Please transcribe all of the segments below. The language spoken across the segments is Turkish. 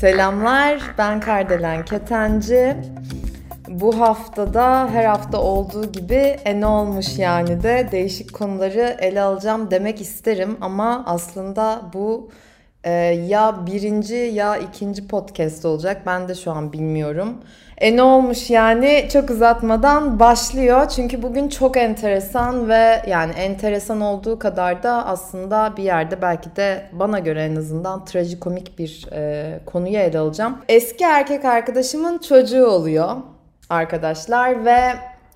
Selamlar, ben Kardelen Ketenci. Bu haftada her hafta olduğu gibi e ne olmuş yani de değişik konuları ele alacağım demek isterim ama aslında bu e, ya birinci ya ikinci podcast olacak ben de şu an bilmiyorum. E ne olmuş yani çok uzatmadan başlıyor çünkü bugün çok enteresan ve yani enteresan olduğu kadar da aslında bir yerde belki de bana göre en azından trajikomik bir e, konuyu ele alacağım. Eski erkek arkadaşımın çocuğu oluyor arkadaşlar ve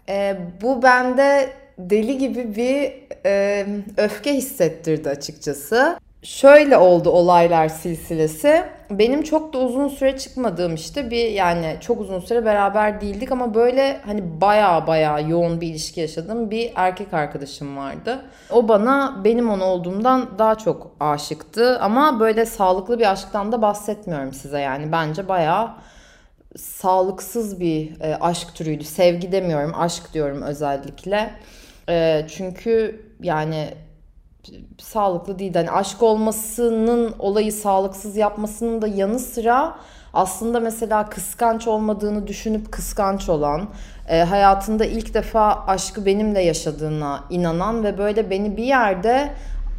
e, bu bende deli gibi bir e, öfke hissettirdi açıkçası. Şöyle oldu olaylar silsilesi. Benim çok da uzun süre çıkmadığım işte bir yani çok uzun süre beraber değildik ama böyle hani baya baya yoğun bir ilişki yaşadığım bir erkek arkadaşım vardı. O bana benim ona olduğumdan daha çok aşıktı ama böyle sağlıklı bir aşktan da bahsetmiyorum size yani bence baya sağlıksız bir e, aşk türüydü. Sevgi demiyorum, aşk diyorum özellikle. E, çünkü yani sağlıklı değil. Hani aşk olmasının olayı sağlıksız yapmasının da yanı sıra aslında mesela kıskanç olmadığını düşünüp kıskanç olan, e, hayatında ilk defa aşkı benimle yaşadığına inanan ve böyle beni bir yerde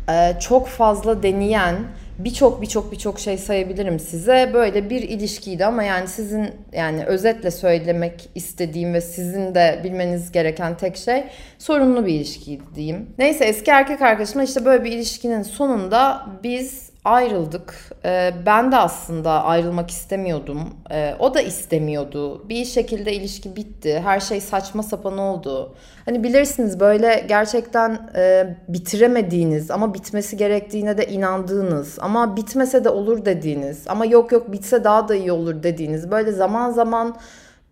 e, çok fazla deneyen, birçok birçok birçok şey sayabilirim size. Böyle bir ilişkiydi ama yani sizin yani özetle söylemek istediğim ve sizin de bilmeniz gereken tek şey sorunlu bir ilişkiydi diyeyim. Neyse eski erkek arkadaşımla işte böyle bir ilişkinin sonunda biz ayrıldık. Ee, ben de aslında ayrılmak istemiyordum. Ee, o da istemiyordu. Bir şekilde ilişki bitti. Her şey saçma sapan oldu. Hani bilirsiniz böyle gerçekten e, bitiremediğiniz ama bitmesi gerektiğine de inandığınız ama bitmese de olur dediğiniz ama yok yok bitse daha da iyi olur dediğiniz böyle zaman zaman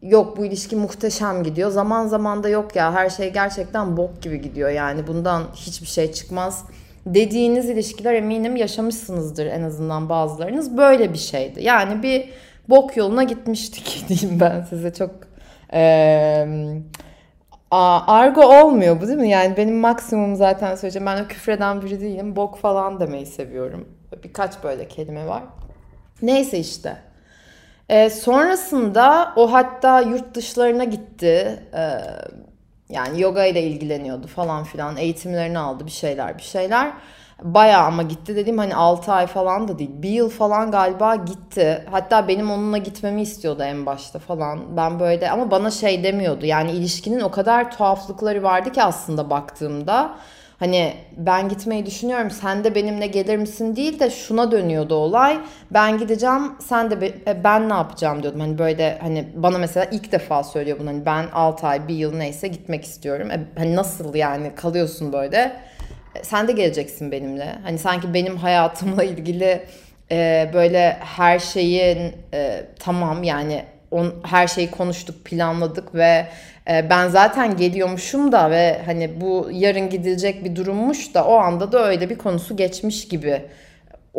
yok bu ilişki muhteşem gidiyor. Zaman zaman da yok ya her şey gerçekten bok gibi gidiyor. Yani bundan hiçbir şey çıkmaz dediğiniz ilişkiler eminim yaşamışsınızdır en azından bazılarınız. Böyle bir şeydi. Yani bir bok yoluna gitmiştik diyeyim ben size çok e, argo olmuyor bu değil mi? Yani benim maksimum zaten söyleyeceğim. Ben o küfreden biri değilim. Bok falan demeyi seviyorum. Birkaç böyle kelime var. Neyse işte. E, sonrasında o hatta yurt dışlarına gitti. E, yani yoga ile ilgileniyordu falan filan. Eğitimlerini aldı bir şeyler bir şeyler. Bayağı ama gitti dediğim hani 6 ay falan da değil. Bir yıl falan galiba gitti. Hatta benim onunla gitmemi istiyordu en başta falan. Ben böyle ama bana şey demiyordu. Yani ilişkinin o kadar tuhaflıkları vardı ki aslında baktığımda. Hani ben gitmeyi düşünüyorum sen de benimle gelir misin değil de şuna dönüyordu olay. Ben gideceğim sen de e, ben ne yapacağım diyordum. Hani böyle hani bana mesela ilk defa söylüyor bunu. Hani ben 6 ay bir yıl neyse gitmek istiyorum. E, hani nasıl yani kalıyorsun böyle. E, sen de geleceksin benimle. Hani sanki benim hayatımla ilgili e, böyle her şeyin e, tamam yani on, her şeyi konuştuk, planladık ve e, ben zaten geliyormuşum da ve hani bu yarın gidilecek bir durummuş da o anda da öyle bir konusu geçmiş gibi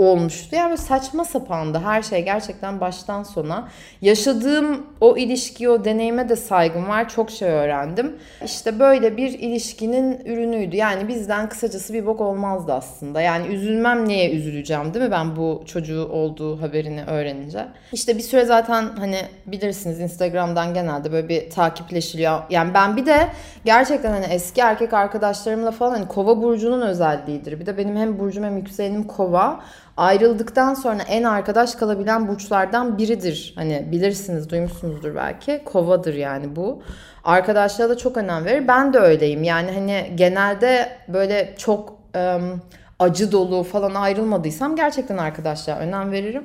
olmuştu. Yani saçma sapandı her şey gerçekten baştan sona. Yaşadığım o ilişki, o deneyime de saygım var. Çok şey öğrendim. İşte böyle bir ilişkinin ürünüydü. Yani bizden kısacası bir bok olmazdı aslında. Yani üzülmem neye üzüleceğim değil mi ben bu çocuğu olduğu haberini öğrenince. İşte bir süre zaten hani bilirsiniz Instagram'dan genelde böyle bir takipleşiliyor. Yani ben bir de gerçekten hani eski erkek arkadaşlarımla falan hani kova burcunun özelliğidir. Bir de benim hem burcum hem yükselenim kova ayrıldıktan sonra en arkadaş kalabilen burçlardan biridir. Hani bilirsiniz, duymuşsunuzdur belki. Kovadır yani bu. Arkadaşlığa da çok önem verir. Ben de öyleyim. Yani hani genelde böyle çok ım, acı dolu falan ayrılmadıysam gerçekten arkadaşlığa önem veririm.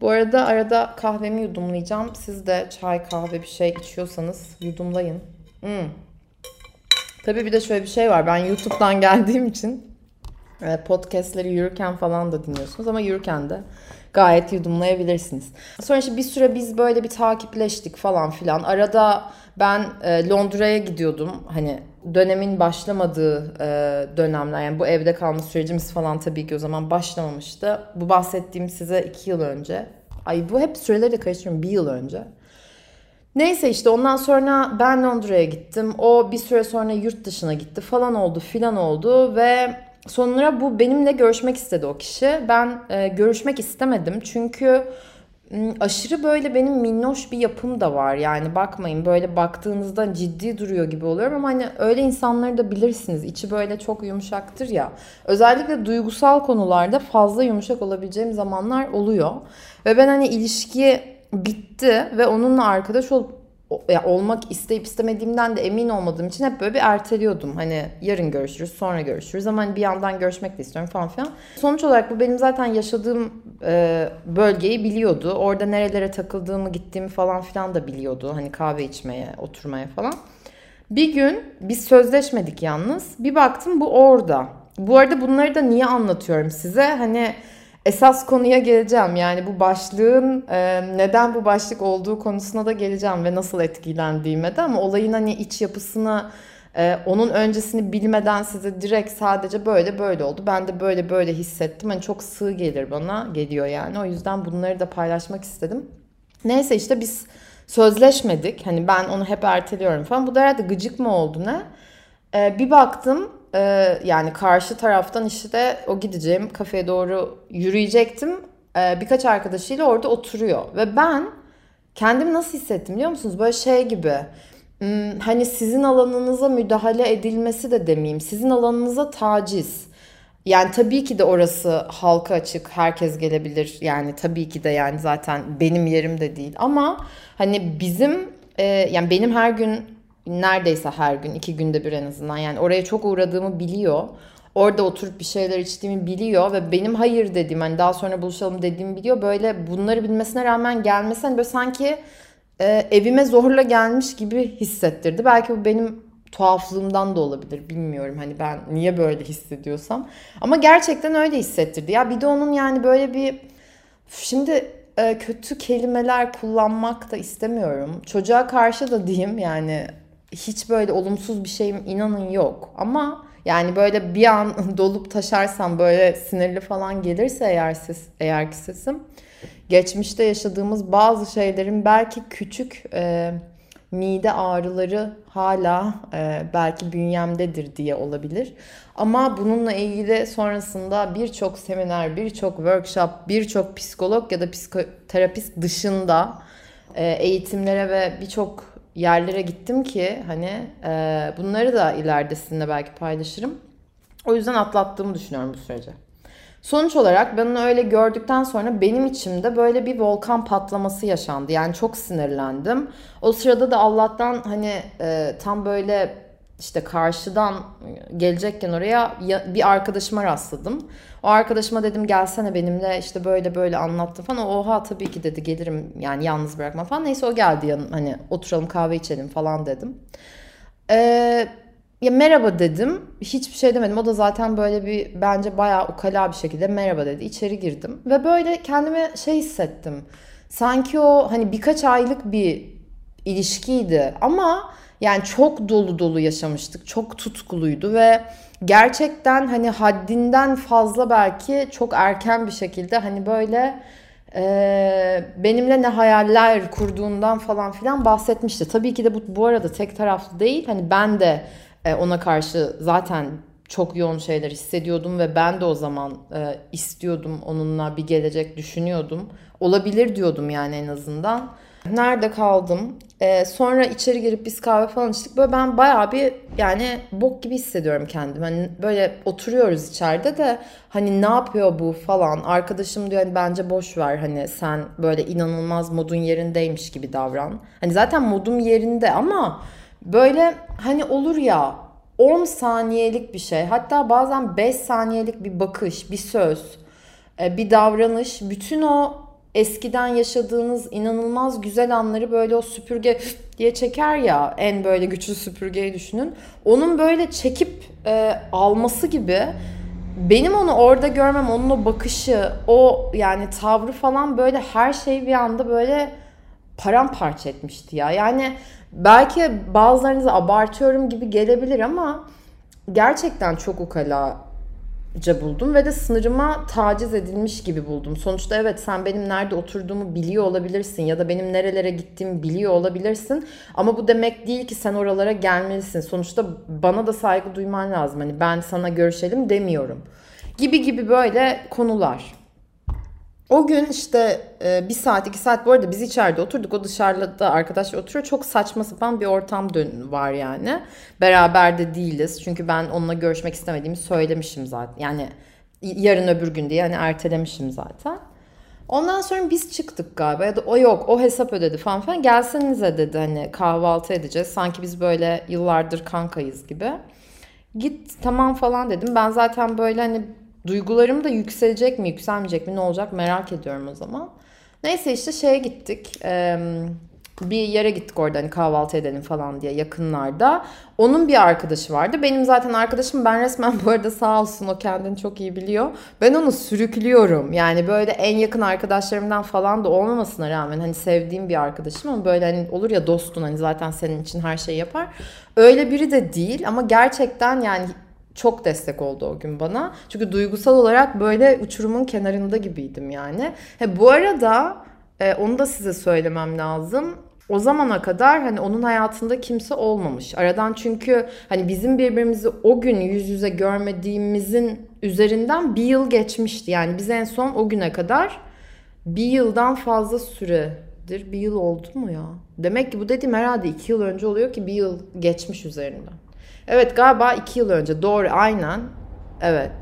Bu arada arada kahvemi yudumlayacağım. Siz de çay, kahve bir şey içiyorsanız yudumlayın. Hmm. Tabii bir de şöyle bir şey var. Ben YouTube'dan geldiğim için podcastleri yürürken falan da dinliyorsunuz ama yürürken de gayet yudumlayabilirsiniz. Sonra işte bir süre biz böyle bir takipleştik falan filan. Arada ben e, Londra'ya gidiyordum. Hani dönemin başlamadığı e, dönemler yani bu evde kalma sürecimiz falan tabii ki o zaman başlamamıştı. Bu bahsettiğim size iki yıl önce. Ay bu hep süreleri de karıştırıyorum bir yıl önce. Neyse işte ondan sonra ben Londra'ya gittim. O bir süre sonra yurt dışına gitti falan oldu filan oldu ve sonra bu benimle görüşmek istedi o kişi. Ben e, görüşmek istemedim çünkü aşırı böyle benim minnoş bir yapım da var. Yani bakmayın böyle baktığınızda ciddi duruyor gibi oluyorum ama hani öyle insanları da bilirsiniz. İçi böyle çok yumuşaktır ya. Özellikle duygusal konularda fazla yumuşak olabileceğim zamanlar oluyor. Ve ben hani ilişki bitti ve onunla arkadaş olup ya olmak isteyip istemediğimden de emin olmadığım için hep böyle bir erteliyordum. Hani yarın görüşürüz, sonra görüşürüz ama hani bir yandan görüşmek de istiyorum falan filan. Sonuç olarak bu benim zaten yaşadığım e, bölgeyi biliyordu. Orada nerelere takıldığımı, gittiğimi falan filan da biliyordu. Hani kahve içmeye, oturmaya falan. Bir gün biz sözleşmedik yalnız. Bir baktım bu orada. Bu arada bunları da niye anlatıyorum size? Hani esas konuya geleceğim. Yani bu başlığın e, neden bu başlık olduğu konusuna da geleceğim ve nasıl etkilendiğime de ama olayın hani iç yapısını e, onun öncesini bilmeden size direkt sadece böyle böyle oldu. Ben de böyle böyle hissettim. Hani çok sığ gelir bana. Geliyor yani. O yüzden bunları da paylaşmak istedim. Neyse işte biz sözleşmedik. Hani ben onu hep erteliyorum falan. Bu da herhalde gıcık mı oldu ne? Ee, bir baktım e, yani karşı taraftan işte o gideceğim kafeye doğru yürüyecektim. Ee, birkaç arkadaşıyla orada oturuyor. Ve ben kendimi nasıl hissettim biliyor musunuz? Böyle şey gibi hmm, hani sizin alanınıza müdahale edilmesi de demeyeyim. Sizin alanınıza taciz. Yani tabii ki de orası halka açık, herkes gelebilir. Yani tabii ki de yani zaten benim yerim de değil. Ama hani bizim e, yani benim her gün neredeyse her gün iki günde bir en azından yani oraya çok uğradığımı biliyor. Orada oturup bir şeyler içtiğimi biliyor ve benim hayır dediğim hani daha sonra buluşalım dediğimi biliyor. Böyle bunları bilmesine rağmen gelmesi hani böyle sanki e, evime zorla gelmiş gibi hissettirdi. Belki bu benim tuhaflığımdan da olabilir bilmiyorum hani ben niye böyle hissediyorsam. Ama gerçekten öyle hissettirdi. Ya bir de onun yani böyle bir şimdi e, kötü kelimeler kullanmak da istemiyorum. Çocuğa karşı da diyeyim yani hiç böyle olumsuz bir şeyim inanın yok. Ama yani böyle bir an dolup taşarsam böyle sinirli falan gelirse eğer ses eğer ki sesim geçmişte yaşadığımız bazı şeylerin belki küçük e, mide ağrıları hala e, belki bünyemdedir diye olabilir. Ama bununla ilgili sonrasında birçok seminer, birçok workshop, birçok psikolog ya da psikoterapist dışında e, eğitimlere ve birçok yerlere gittim ki hani e, bunları da ileride sizinle belki paylaşırım. O yüzden atlattığımı düşünüyorum bu sürece. Sonuç olarak ben onu öyle gördükten sonra benim içimde böyle bir volkan patlaması yaşandı. Yani çok sinirlendim. O sırada da Allah'tan hani e, tam böyle işte karşıdan gelecekken oraya bir arkadaşıma rastladım. O arkadaşıma dedim gelsene benimle işte böyle böyle anlattı falan. Oha tabii ki dedi gelirim yani yalnız bırakma falan. Neyse o geldi yanım hani oturalım kahve içelim falan dedim. Ee, ya merhaba dedim. Hiçbir şey demedim. O da zaten böyle bir bence bayağı ukala bir şekilde merhaba dedi. İçeri girdim ve böyle kendime şey hissettim. Sanki o hani birkaç aylık bir ilişkiydi ama yani çok dolu dolu yaşamıştık. Çok tutkuluydu ve gerçekten hani haddinden fazla belki çok erken bir şekilde hani böyle e, benimle ne hayaller kurduğundan falan filan bahsetmişti. Tabii ki de bu, bu arada tek taraflı değil. Hani ben de e, ona karşı zaten çok yoğun şeyler hissediyordum ve ben de o zaman e, istiyordum onunla bir gelecek düşünüyordum. Olabilir diyordum yani en azından. Nerede kaldım? Ee, sonra içeri girip biz kahve falan içtik. Böyle ben bayağı bir yani bok gibi hissediyorum kendimi. Hani böyle oturuyoruz içeride de hani ne yapıyor bu falan. Arkadaşım diyor hani bence boş ver hani sen böyle inanılmaz modun yerindeymiş gibi davran. Hani zaten modum yerinde ama böyle hani olur ya 10 saniyelik bir şey hatta bazen 5 saniyelik bir bakış, bir söz, e, bir davranış bütün o eskiden yaşadığınız inanılmaz güzel anları böyle o süpürge diye çeker ya en böyle güçlü süpürgeyi düşünün. Onun böyle çekip e, alması gibi benim onu orada görmem, onun o bakışı, o yani tavrı falan böyle her şeyi bir anda böyle paramparça etmişti ya. Yani belki bazılarınıza abartıyorum gibi gelebilir ama gerçekten çok ukala buldum ve de sınırıma taciz edilmiş gibi buldum. Sonuçta evet sen benim nerede oturduğumu biliyor olabilirsin ya da benim nerelere gittiğimi biliyor olabilirsin ama bu demek değil ki sen oralara gelmelisin. Sonuçta bana da saygı duyman lazım. Hani ben sana görüşelim demiyorum. Gibi gibi böyle konular. O gün işte e, bir saat iki saat bu arada biz içeride oturduk. O dışarıda arkadaşlar oturuyor. Çok saçma sapan bir ortam dön var yani. Beraber de değiliz. Çünkü ben onunla görüşmek istemediğimi söylemişim zaten. Yani yarın öbür gün diye hani ertelemişim zaten. Ondan sonra biz çıktık galiba ya da o yok o hesap ödedi falan filan. Gelsenize dedi hani kahvaltı edeceğiz. Sanki biz böyle yıllardır kankayız gibi. Git tamam falan dedim. Ben zaten böyle hani Duygularım da yükselecek mi, yükselmeyecek mi, ne olacak merak ediyorum o zaman. Neyse işte şeye gittik. bir yere gittik orada hani kahvaltı edelim falan diye yakınlarda. Onun bir arkadaşı vardı. Benim zaten arkadaşım ben resmen bu arada sağ olsun o kendini çok iyi biliyor. Ben onu sürüklüyorum. Yani böyle en yakın arkadaşlarımdan falan da olmamasına rağmen hani sevdiğim bir arkadaşım ama böyle hani olur ya dostun hani zaten senin için her şeyi yapar. Öyle biri de değil ama gerçekten yani çok destek oldu o gün bana. Çünkü duygusal olarak böyle uçurumun kenarında gibiydim yani. He, bu arada e, onu da size söylemem lazım. O zamana kadar hani onun hayatında kimse olmamış. Aradan çünkü hani bizim birbirimizi o gün yüz yüze görmediğimizin üzerinden bir yıl geçmişti. Yani biz en son o güne kadar bir yıldan fazla süredir. Bir yıl oldu mu ya? Demek ki bu dediğim herhalde iki yıl önce oluyor ki bir yıl geçmiş üzerinden. Evet galiba iki yıl önce. Doğru aynen. Evet.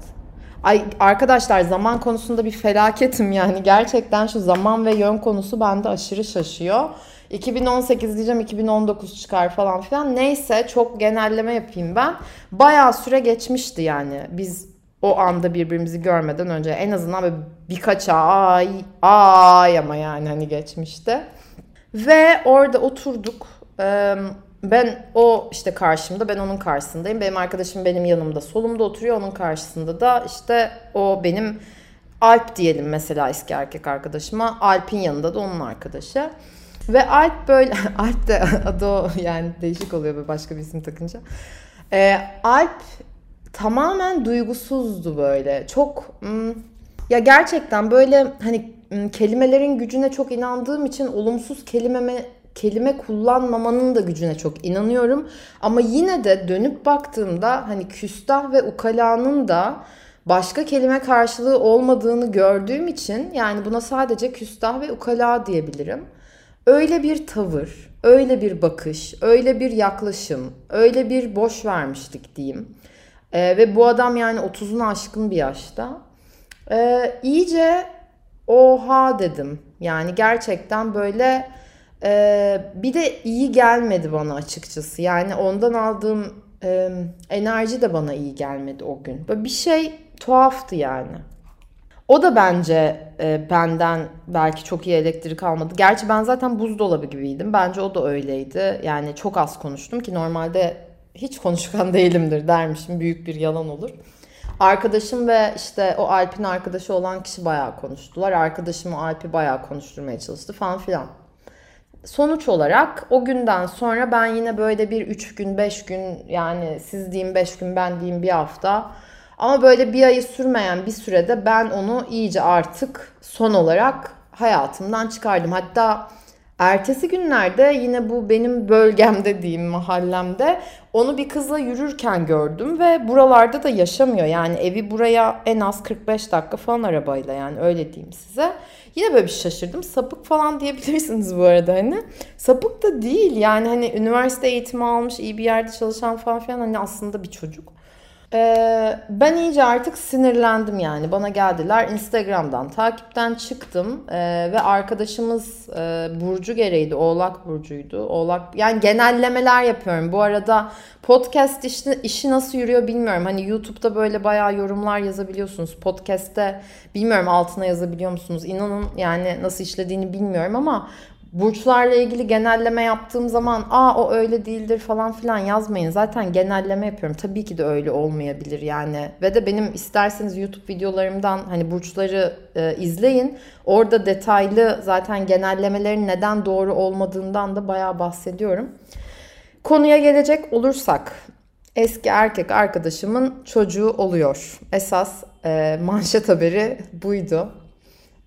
Ay arkadaşlar zaman konusunda bir felaketim yani. Gerçekten şu zaman ve yön konusu bende aşırı şaşıyor. 2018 diyeceğim 2019 çıkar falan filan. Neyse çok genelleme yapayım ben. Bayağı süre geçmişti yani. Biz o anda birbirimizi görmeden önce en azından böyle birkaç ay ay ama yani hani geçmişti. Ve orada oturduk. Ben o işte karşımda, ben onun karşısındayım. Benim arkadaşım benim yanımda, solumda oturuyor. Onun karşısında da işte o benim Alp diyelim mesela eski erkek arkadaşıma. Alp'in yanında da onun arkadaşı. Ve Alp böyle, Alp de adı o yani değişik oluyor böyle başka bir isim takınca. Ee, Alp tamamen duygusuzdu böyle. Çok hmm, ya gerçekten böyle hani hmm, kelimelerin gücüne çok inandığım için olumsuz kelimeme kelime kullanmamanın da gücüne çok inanıyorum. Ama yine de dönüp baktığımda hani küstah ve ukalanın da başka kelime karşılığı olmadığını gördüğüm için yani buna sadece küstah ve ukala diyebilirim. Öyle bir tavır, öyle bir bakış, öyle bir yaklaşım, öyle bir boş vermişlik diyeyim. Ee, ve bu adam yani 30'unu aşkın bir yaşta. Ee, iyice oha dedim. Yani gerçekten böyle ee, bir de iyi gelmedi bana açıkçası. Yani ondan aldığım e, enerji de bana iyi gelmedi o gün. Böyle bir şey tuhaftı yani. O da bence e, benden belki çok iyi elektrik almadı. Gerçi ben zaten buzdolabı gibiydim. Bence o da öyleydi. Yani çok az konuştum ki normalde hiç konuşkan değilimdir dermişim. Büyük bir yalan olur. Arkadaşım ve işte o Alp'in arkadaşı olan kişi bayağı konuştular. Arkadaşım o Alp'i bayağı konuşturmaya çalıştı falan filan. Sonuç olarak o günden sonra ben yine böyle bir 3 gün 5 gün yani siz diyeyim 5 gün ben diyeyim bir hafta ama böyle bir ayı sürmeyen bir sürede ben onu iyice artık son olarak hayatımdan çıkardım. Hatta ertesi günlerde yine bu benim bölgemde diyeyim mahallemde onu bir kızla yürürken gördüm ve buralarda da yaşamıyor. Yani evi buraya en az 45 dakika falan arabayla yani öyle diyeyim size. Yine böyle bir şaşırdım. Sapık falan diyebilirsiniz bu arada hani. Sapık da değil yani hani üniversite eğitimi almış, iyi bir yerde çalışan falan filan hani aslında bir çocuk. Ee, ben iyice artık sinirlendim yani. Bana geldiler Instagram'dan takipten çıktım ee, ve arkadaşımız e, Burcu gereğiydi. Oğlak Burcu'ydu. Oğlak yani genellemeler yapıyorum. Bu arada podcast işi, işi nasıl yürüyor bilmiyorum. Hani YouTube'da böyle bayağı yorumlar yazabiliyorsunuz. Podcast'te bilmiyorum altına yazabiliyor musunuz? İnanın yani nasıl işlediğini bilmiyorum ama burçlarla ilgili genelleme yaptığım zaman aa o öyle değildir falan filan yazmayın. Zaten genelleme yapıyorum. Tabii ki de öyle olmayabilir yani. Ve de benim isterseniz YouTube videolarımdan hani burçları e, izleyin. Orada detaylı zaten genellemelerin neden doğru olmadığından da bayağı bahsediyorum. Konuya gelecek olursak eski erkek arkadaşımın çocuğu oluyor. Esas e, manşet haberi buydu.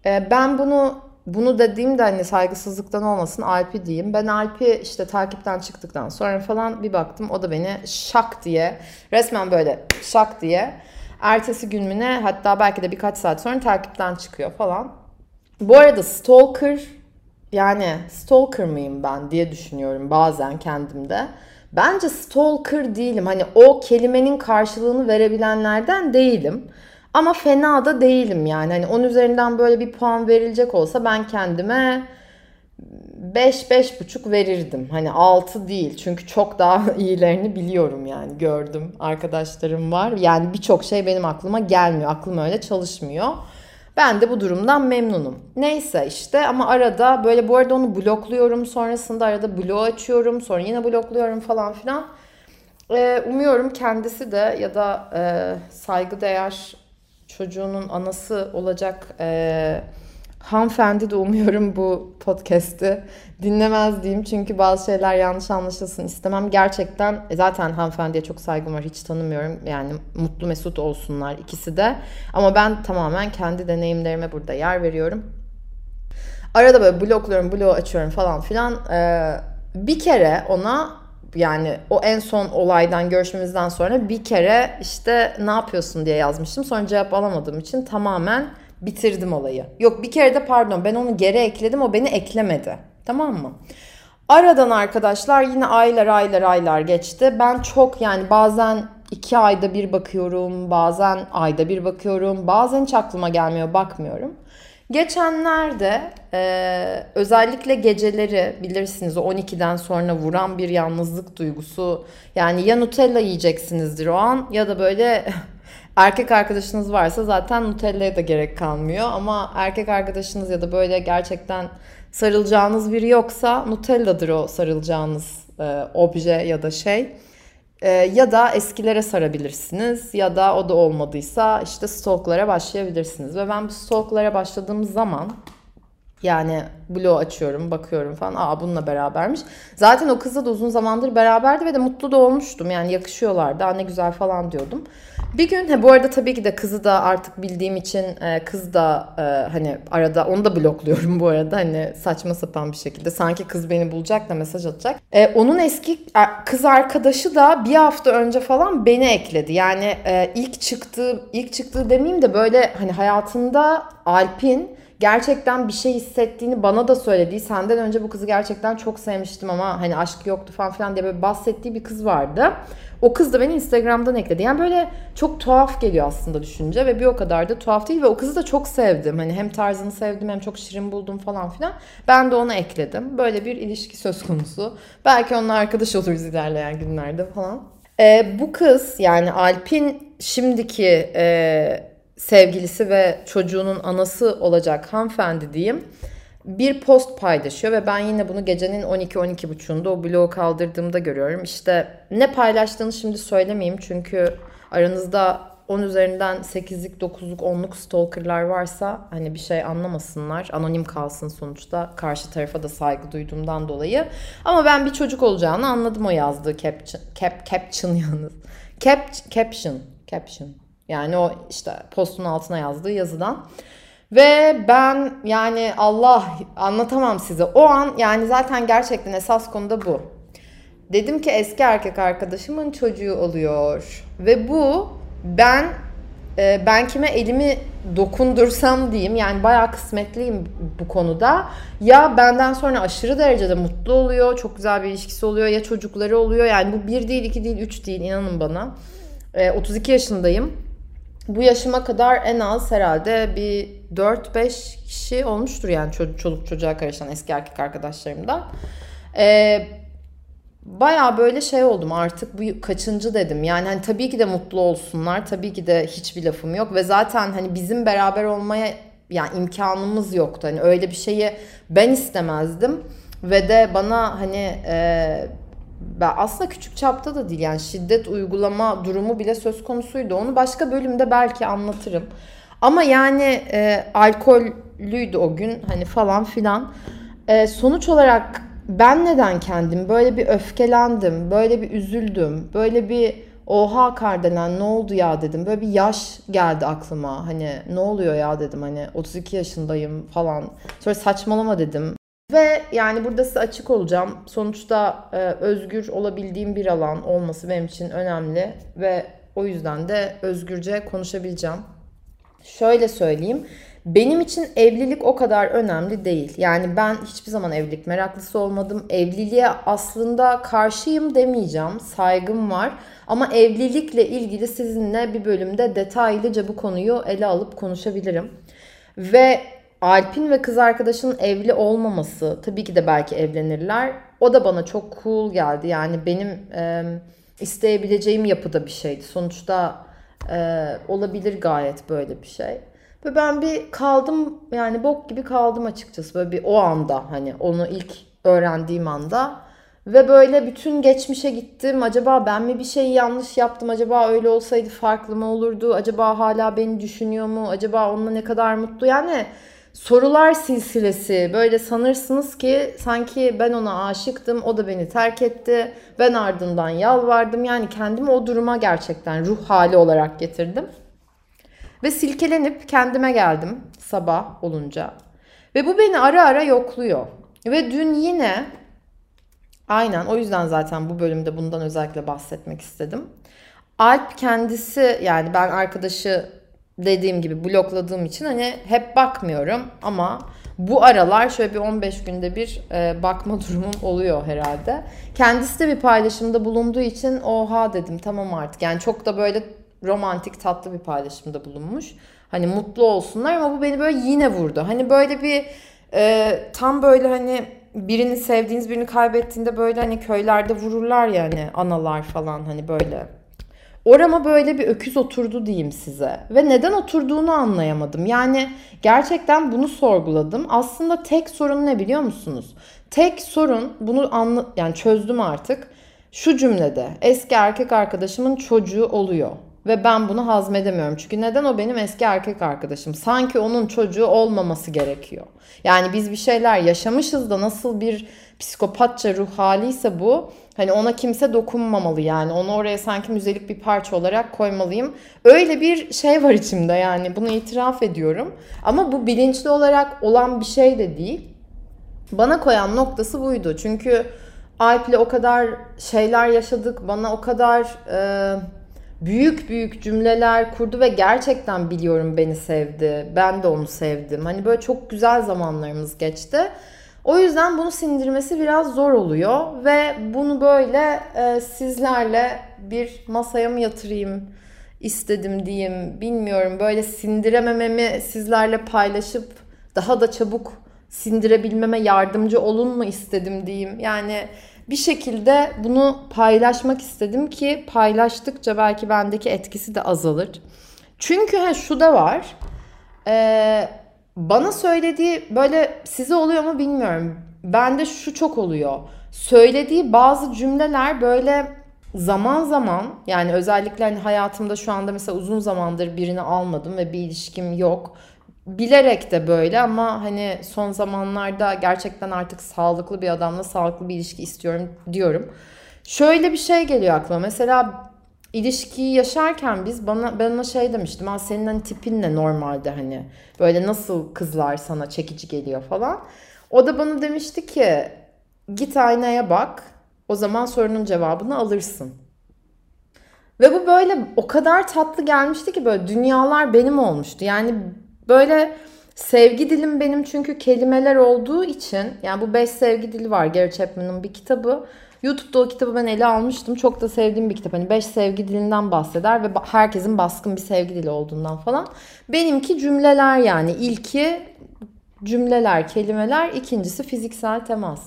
E, ben bunu bunu dediğimde hani saygısızlıktan olmasın Alp'i diyeyim. Ben Alp'i işte takipten çıktıktan sonra falan bir baktım o da beni şak diye resmen böyle şak diye ertesi gün hatta belki de birkaç saat sonra takipten çıkıyor falan. Bu arada stalker yani stalker mıyım ben diye düşünüyorum bazen kendimde. Bence stalker değilim. Hani o kelimenin karşılığını verebilenlerden değilim. Ama fena da değilim yani. Hani 10 üzerinden böyle bir puan verilecek olsa ben kendime 5 buçuk verirdim. Hani 6 değil. Çünkü çok daha iyilerini biliyorum yani. Gördüm. Arkadaşlarım var. Yani birçok şey benim aklıma gelmiyor. Aklım öyle çalışmıyor. Ben de bu durumdan memnunum. Neyse işte ama arada böyle bu arada onu blokluyorum. Sonrasında arada bloğu açıyorum. Sonra yine blokluyorum falan filan. Ee, umuyorum kendisi de ya da e, saygıdeğer çocuğunun anası olacak e, hanımefendi de umuyorum bu podcast'i dinlemez diyeyim. Çünkü bazı şeyler yanlış anlaşılsın istemem. Gerçekten e, zaten hanımefendiye çok saygım var. Hiç tanımıyorum. Yani mutlu mesut olsunlar ikisi de. Ama ben tamamen kendi deneyimlerime burada yer veriyorum. Arada böyle blokluyorum, bloğu açıyorum falan filan. Ee, bir kere ona yani o en son olaydan görüşmemizden sonra bir kere işte ne yapıyorsun diye yazmıştım. Sonra cevap alamadığım için tamamen bitirdim olayı. Yok bir kere de pardon ben onu geri ekledim o beni eklemedi. Tamam mı? Aradan arkadaşlar yine aylar aylar aylar geçti. Ben çok yani bazen iki ayda bir bakıyorum, bazen ayda bir bakıyorum, bazen hiç aklıma gelmiyor bakmıyorum. Geçenlerde e, özellikle geceleri bilirsiniz o 12'den sonra vuran bir yalnızlık duygusu. Yani ya Nutella yiyeceksinizdir o an ya da böyle erkek arkadaşınız varsa zaten Nutella'ya da gerek kalmıyor. Ama erkek arkadaşınız ya da böyle gerçekten sarılacağınız biri yoksa Nutella'dır o sarılacağınız e, obje ya da şey. E, ya da eskilere sarabilirsiniz ya da o da olmadıysa işte stalklara başlayabilirsiniz. Ve ben bu stalklara başladığım zaman yani blog açıyorum, bakıyorum falan. Aa bununla berabermiş. Zaten o kızla da uzun zamandır beraberdi ve de mutlu da olmuştum. Yani yakışıyorlardı. Aa ne güzel falan diyordum. Bir gün he, bu arada tabii ki de kızı da artık bildiğim için e, kız da e, hani arada onu da blokluyorum bu arada. Hani saçma sapan bir şekilde. Sanki kız beni bulacak da mesaj atacak. E, onun eski e, kız arkadaşı da bir hafta önce falan beni ekledi. Yani e, ilk çıktığı ilk çıktığı demeyeyim de böyle hani hayatında Alp'in gerçekten bir şey hissettiğini bana da söylediği senden önce bu kızı gerçekten çok sevmiştim ama hani aşk yoktu falan filan diye böyle bahsettiği bir kız vardı. O kız da beni Instagram'dan ekledi. Yani böyle çok tuhaf geliyor aslında düşünce ve bir o kadar da tuhaf değil ve o kızı da çok sevdim. Hani hem tarzını sevdim hem çok şirin buldum falan filan. Ben de onu ekledim. Böyle bir ilişki söz konusu. Belki onunla arkadaş oluruz ilerleyen günlerde falan. Ee, bu kız yani Alp'in şimdiki e, sevgilisi ve çocuğunun anası olacak hanımefendi diyeyim bir post paylaşıyor ve ben yine bunu gecenin 12-12.30'unda o bloğu kaldırdığımda görüyorum. İşte ne paylaştığını şimdi söylemeyeyim çünkü aranızda 10 üzerinden 8'lik, 9'luk, 10'luk stalkerlar varsa hani bir şey anlamasınlar. Anonim kalsın sonuçta. Karşı tarafa da saygı duyduğumdan dolayı. Ama ben bir çocuk olacağını anladım o yazdığı caption, cap, caption yalnız. Cap, caption, caption. Yani o işte postun altına yazdığı yazıdan. Ve ben yani Allah anlatamam size. O an yani zaten gerçekten esas konuda bu. Dedim ki eski erkek arkadaşımın çocuğu oluyor. Ve bu ben e, ben kime elimi dokundursam diyeyim yani bayağı kısmetliyim bu konuda. Ya benden sonra aşırı derecede mutlu oluyor, çok güzel bir ilişkisi oluyor ya çocukları oluyor. Yani bu bir değil, iki değil, üç değil inanın bana. E, 32 yaşındayım bu yaşıma kadar en az herhalde bir 4-5 kişi olmuştur yani çoluk çocuğa karışan eski erkek arkadaşlarımda. Ee, Baya böyle şey oldum artık bu kaçıncı dedim. Yani hani tabii ki de mutlu olsunlar. Tabii ki de hiçbir lafım yok. Ve zaten hani bizim beraber olmaya yani imkanımız yoktu. Hani öyle bir şeyi ben istemezdim. Ve de bana hani e, ben aslında küçük çapta da değil yani şiddet uygulama durumu bile söz konusuydu. Onu başka bölümde belki anlatırım. Ama yani e, alkollüydü o gün hani falan filan. E, sonuç olarak ben neden kendim böyle bir öfkelendim, böyle bir üzüldüm, böyle bir Oha Kardelen ne oldu ya dedim. Böyle bir yaş geldi aklıma. Hani ne oluyor ya dedim. Hani 32 yaşındayım falan. Sonra saçmalama dedim. Ve yani burada size açık olacağım. Sonuçta e, özgür olabildiğim bir alan olması benim için önemli. Ve o yüzden de özgürce konuşabileceğim. Şöyle söyleyeyim. Benim için evlilik o kadar önemli değil. Yani ben hiçbir zaman evlilik meraklısı olmadım. Evliliğe aslında karşıyım demeyeceğim. Saygım var. Ama evlilikle ilgili sizinle bir bölümde detaylıca bu konuyu ele alıp konuşabilirim. Ve Alp'in ve kız arkadaşının evli olmaması tabii ki de belki evlenirler. O da bana çok cool geldi. Yani benim e, isteyebileceğim yapıda bir şeydi. Sonuçta e, olabilir gayet böyle bir şey. Ve ben bir kaldım yani bok gibi kaldım açıkçası böyle bir o anda hani onu ilk öğrendiğim anda. Ve böyle bütün geçmişe gittim. Acaba ben mi bir şey yanlış yaptım? Acaba öyle olsaydı farklı mı olurdu? Acaba hala beni düşünüyor mu? Acaba onunla ne kadar mutlu? Yani sorular silsilesi. Böyle sanırsınız ki sanki ben ona aşıktım. O da beni terk etti. Ben ardından yalvardım. Yani kendimi o duruma gerçekten ruh hali olarak getirdim. Ve silkelenip kendime geldim sabah olunca. Ve bu beni ara ara yokluyor. Ve dün yine aynen o yüzden zaten bu bölümde bundan özellikle bahsetmek istedim. Alp kendisi yani ben arkadaşı dediğim gibi blokladığım için hani hep bakmıyorum ama bu aralar şöyle bir 15 günde bir e, bakma durumum oluyor herhalde. Kendisi de bir paylaşımda bulunduğu için oha dedim tamam artık. Yani çok da böyle romantik tatlı bir paylaşımda bulunmuş. Hani mutlu olsunlar ama bu beni böyle yine vurdu. Hani böyle bir e, tam böyle hani birini sevdiğiniz birini kaybettiğinde böyle hani köylerde vururlar ya hani analar falan hani böyle. Orama böyle bir öküz oturdu diyeyim size. Ve neden oturduğunu anlayamadım. Yani gerçekten bunu sorguladım. Aslında tek sorun ne biliyor musunuz? Tek sorun bunu anla yani çözdüm artık. Şu cümlede eski erkek arkadaşımın çocuğu oluyor. Ve ben bunu hazmedemiyorum. Çünkü neden o benim eski erkek arkadaşım? Sanki onun çocuğu olmaması gerekiyor. Yani biz bir şeyler yaşamışız da nasıl bir psikopatça ruh haliyse bu. Hani ona kimse dokunmamalı yani. Onu oraya sanki müzelik bir parça olarak koymalıyım. Öyle bir şey var içimde yani. Bunu itiraf ediyorum. Ama bu bilinçli olarak olan bir şey de değil. Bana koyan noktası buydu. Çünkü Alp'le o kadar şeyler yaşadık. Bana o kadar... E, büyük büyük cümleler kurdu ve gerçekten biliyorum beni sevdi. Ben de onu sevdim. Hani böyle çok güzel zamanlarımız geçti. O yüzden bunu sindirmesi biraz zor oluyor ve bunu böyle e, sizlerle bir masaya mı yatırayım istedim diyeyim. Bilmiyorum böyle sindiremememi sizlerle paylaşıp daha da çabuk sindirebilmeme yardımcı olun mu istedim diyeyim. Yani bir şekilde bunu paylaşmak istedim ki paylaştıkça belki bendeki etkisi de azalır. Çünkü ha, şu da var. Ee, bana söylediği böyle size oluyor mu bilmiyorum. Bende şu çok oluyor. Söylediği bazı cümleler böyle zaman zaman yani özellikle hani hayatımda şu anda mesela uzun zamandır birini almadım ve bir ilişkim yok bilerek de böyle ama hani son zamanlarda gerçekten artık sağlıklı bir adamla sağlıklı bir ilişki istiyorum diyorum. Şöyle bir şey geliyor aklıma. Mesela ilişkiyi yaşarken biz bana ben ona şey demiştim. Ha senin hani tipin ne normalde hani böyle nasıl kızlar sana çekici geliyor falan. O da bana demişti ki git aynaya bak. O zaman sorunun cevabını alırsın. Ve bu böyle o kadar tatlı gelmişti ki böyle dünyalar benim olmuştu. Yani Böyle sevgi dilim benim çünkü kelimeler olduğu için yani bu 5 sevgi dili var Gary Chapman'ın bir kitabı. YouTube'da o kitabı ben ele almıştım. Çok da sevdiğim bir kitap. Hani 5 sevgi dilinden bahseder ve herkesin baskın bir sevgi dili olduğundan falan. Benimki cümleler yani. ilki cümleler, kelimeler. ikincisi fiziksel temas.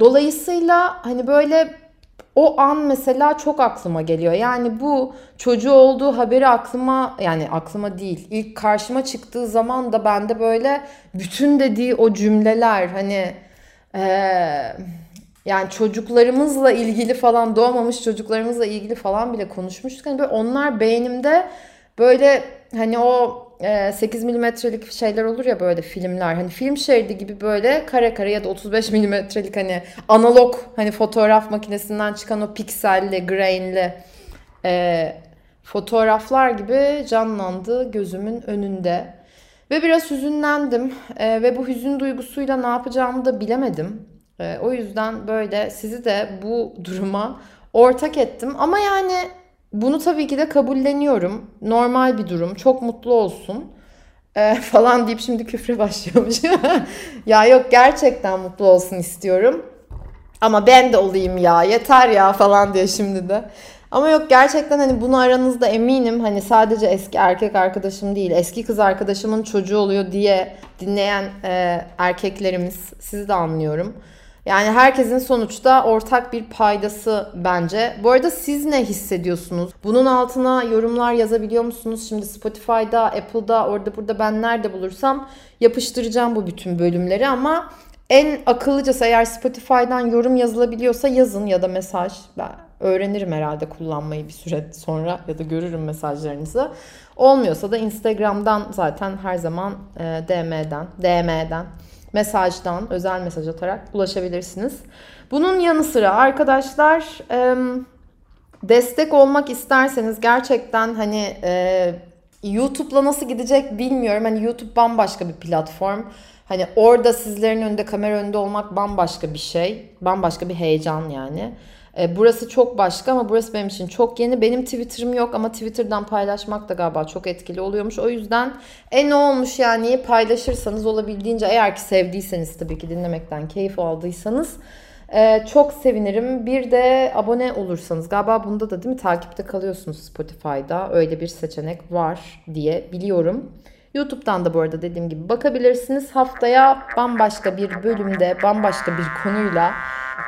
Dolayısıyla hani böyle o an mesela çok aklıma geliyor. Yani bu çocuğu olduğu haberi aklıma yani aklıma değil. İlk karşıma çıktığı zaman da bende böyle bütün dediği o cümleler hani ee, yani çocuklarımızla ilgili falan doğmamış çocuklarımızla ilgili falan bile konuşmuştuk. Hani böyle onlar beynimde böyle hani o 8 e, milimetrelik şeyler olur ya böyle filmler. Hani film şeridi gibi böyle kare kare ya da 35 milimetrelik hani analog hani fotoğraf makinesinden çıkan o pikselli, grainli e, fotoğraflar gibi canlandı gözümün önünde. Ve biraz hüzünlendim e, ve bu hüzün duygusuyla ne yapacağımı da bilemedim. E, o yüzden böyle sizi de bu duruma ortak ettim. Ama yani bunu tabii ki de kabulleniyorum. Normal bir durum. Çok mutlu olsun. E, falan deyip şimdi küfre başlıyormuş. ya yok gerçekten mutlu olsun istiyorum. Ama ben de olayım ya yeter ya falan diye şimdi de. Ama yok gerçekten hani bunu aranızda eminim hani sadece eski erkek arkadaşım değil eski kız arkadaşımın çocuğu oluyor diye dinleyen e, erkeklerimiz sizi de anlıyorum. Yani herkesin sonuçta ortak bir paydası bence. Bu arada siz ne hissediyorsunuz? Bunun altına yorumlar yazabiliyor musunuz? Şimdi Spotify'da, Apple'da, orada burada ben nerede bulursam yapıştıracağım bu bütün bölümleri ama en akıllıcası eğer Spotify'dan yorum yazılabiliyorsa yazın ya da mesaj. Ben öğrenirim herhalde kullanmayı bir süre sonra ya da görürüm mesajlarınızı. Olmuyorsa da Instagram'dan zaten her zaman e, DM'den, DM'den, mesajdan, özel mesaj atarak ulaşabilirsiniz. Bunun yanı sıra arkadaşlar e, destek olmak isterseniz gerçekten hani e, YouTube'la nasıl gidecek bilmiyorum. Hani YouTube bambaşka bir platform. Hani orada sizlerin önünde kamera önünde olmak bambaşka bir şey. Bambaşka bir heyecan yani. E, burası çok başka ama burası benim için çok yeni. Benim Twitter'ım yok ama Twitter'dan paylaşmak da galiba çok etkili oluyormuş. O yüzden e ne olmuş yani paylaşırsanız olabildiğince eğer ki sevdiyseniz tabii ki dinlemekten keyif aldıysanız ee, çok sevinirim. Bir de abone olursanız galiba bunda da değil mi takipte kalıyorsunuz Spotify'da. Öyle bir seçenek var diye biliyorum. YouTube'dan da bu arada dediğim gibi bakabilirsiniz. Haftaya bambaşka bir bölümde, bambaşka bir konuyla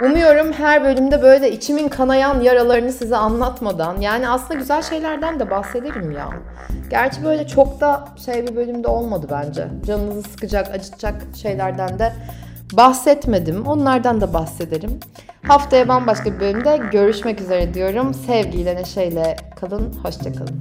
Umuyorum her bölümde böyle içimin kanayan yaralarını size anlatmadan yani aslında güzel şeylerden de bahsederim ya. Gerçi böyle çok da şey bir bölümde olmadı bence. Canınızı sıkacak, acıtacak şeylerden de bahsetmedim. Onlardan da bahsederim. Haftaya bambaşka bir bölümde görüşmek üzere diyorum. Sevgiyle, neşeyle kalın. Hoşçakalın.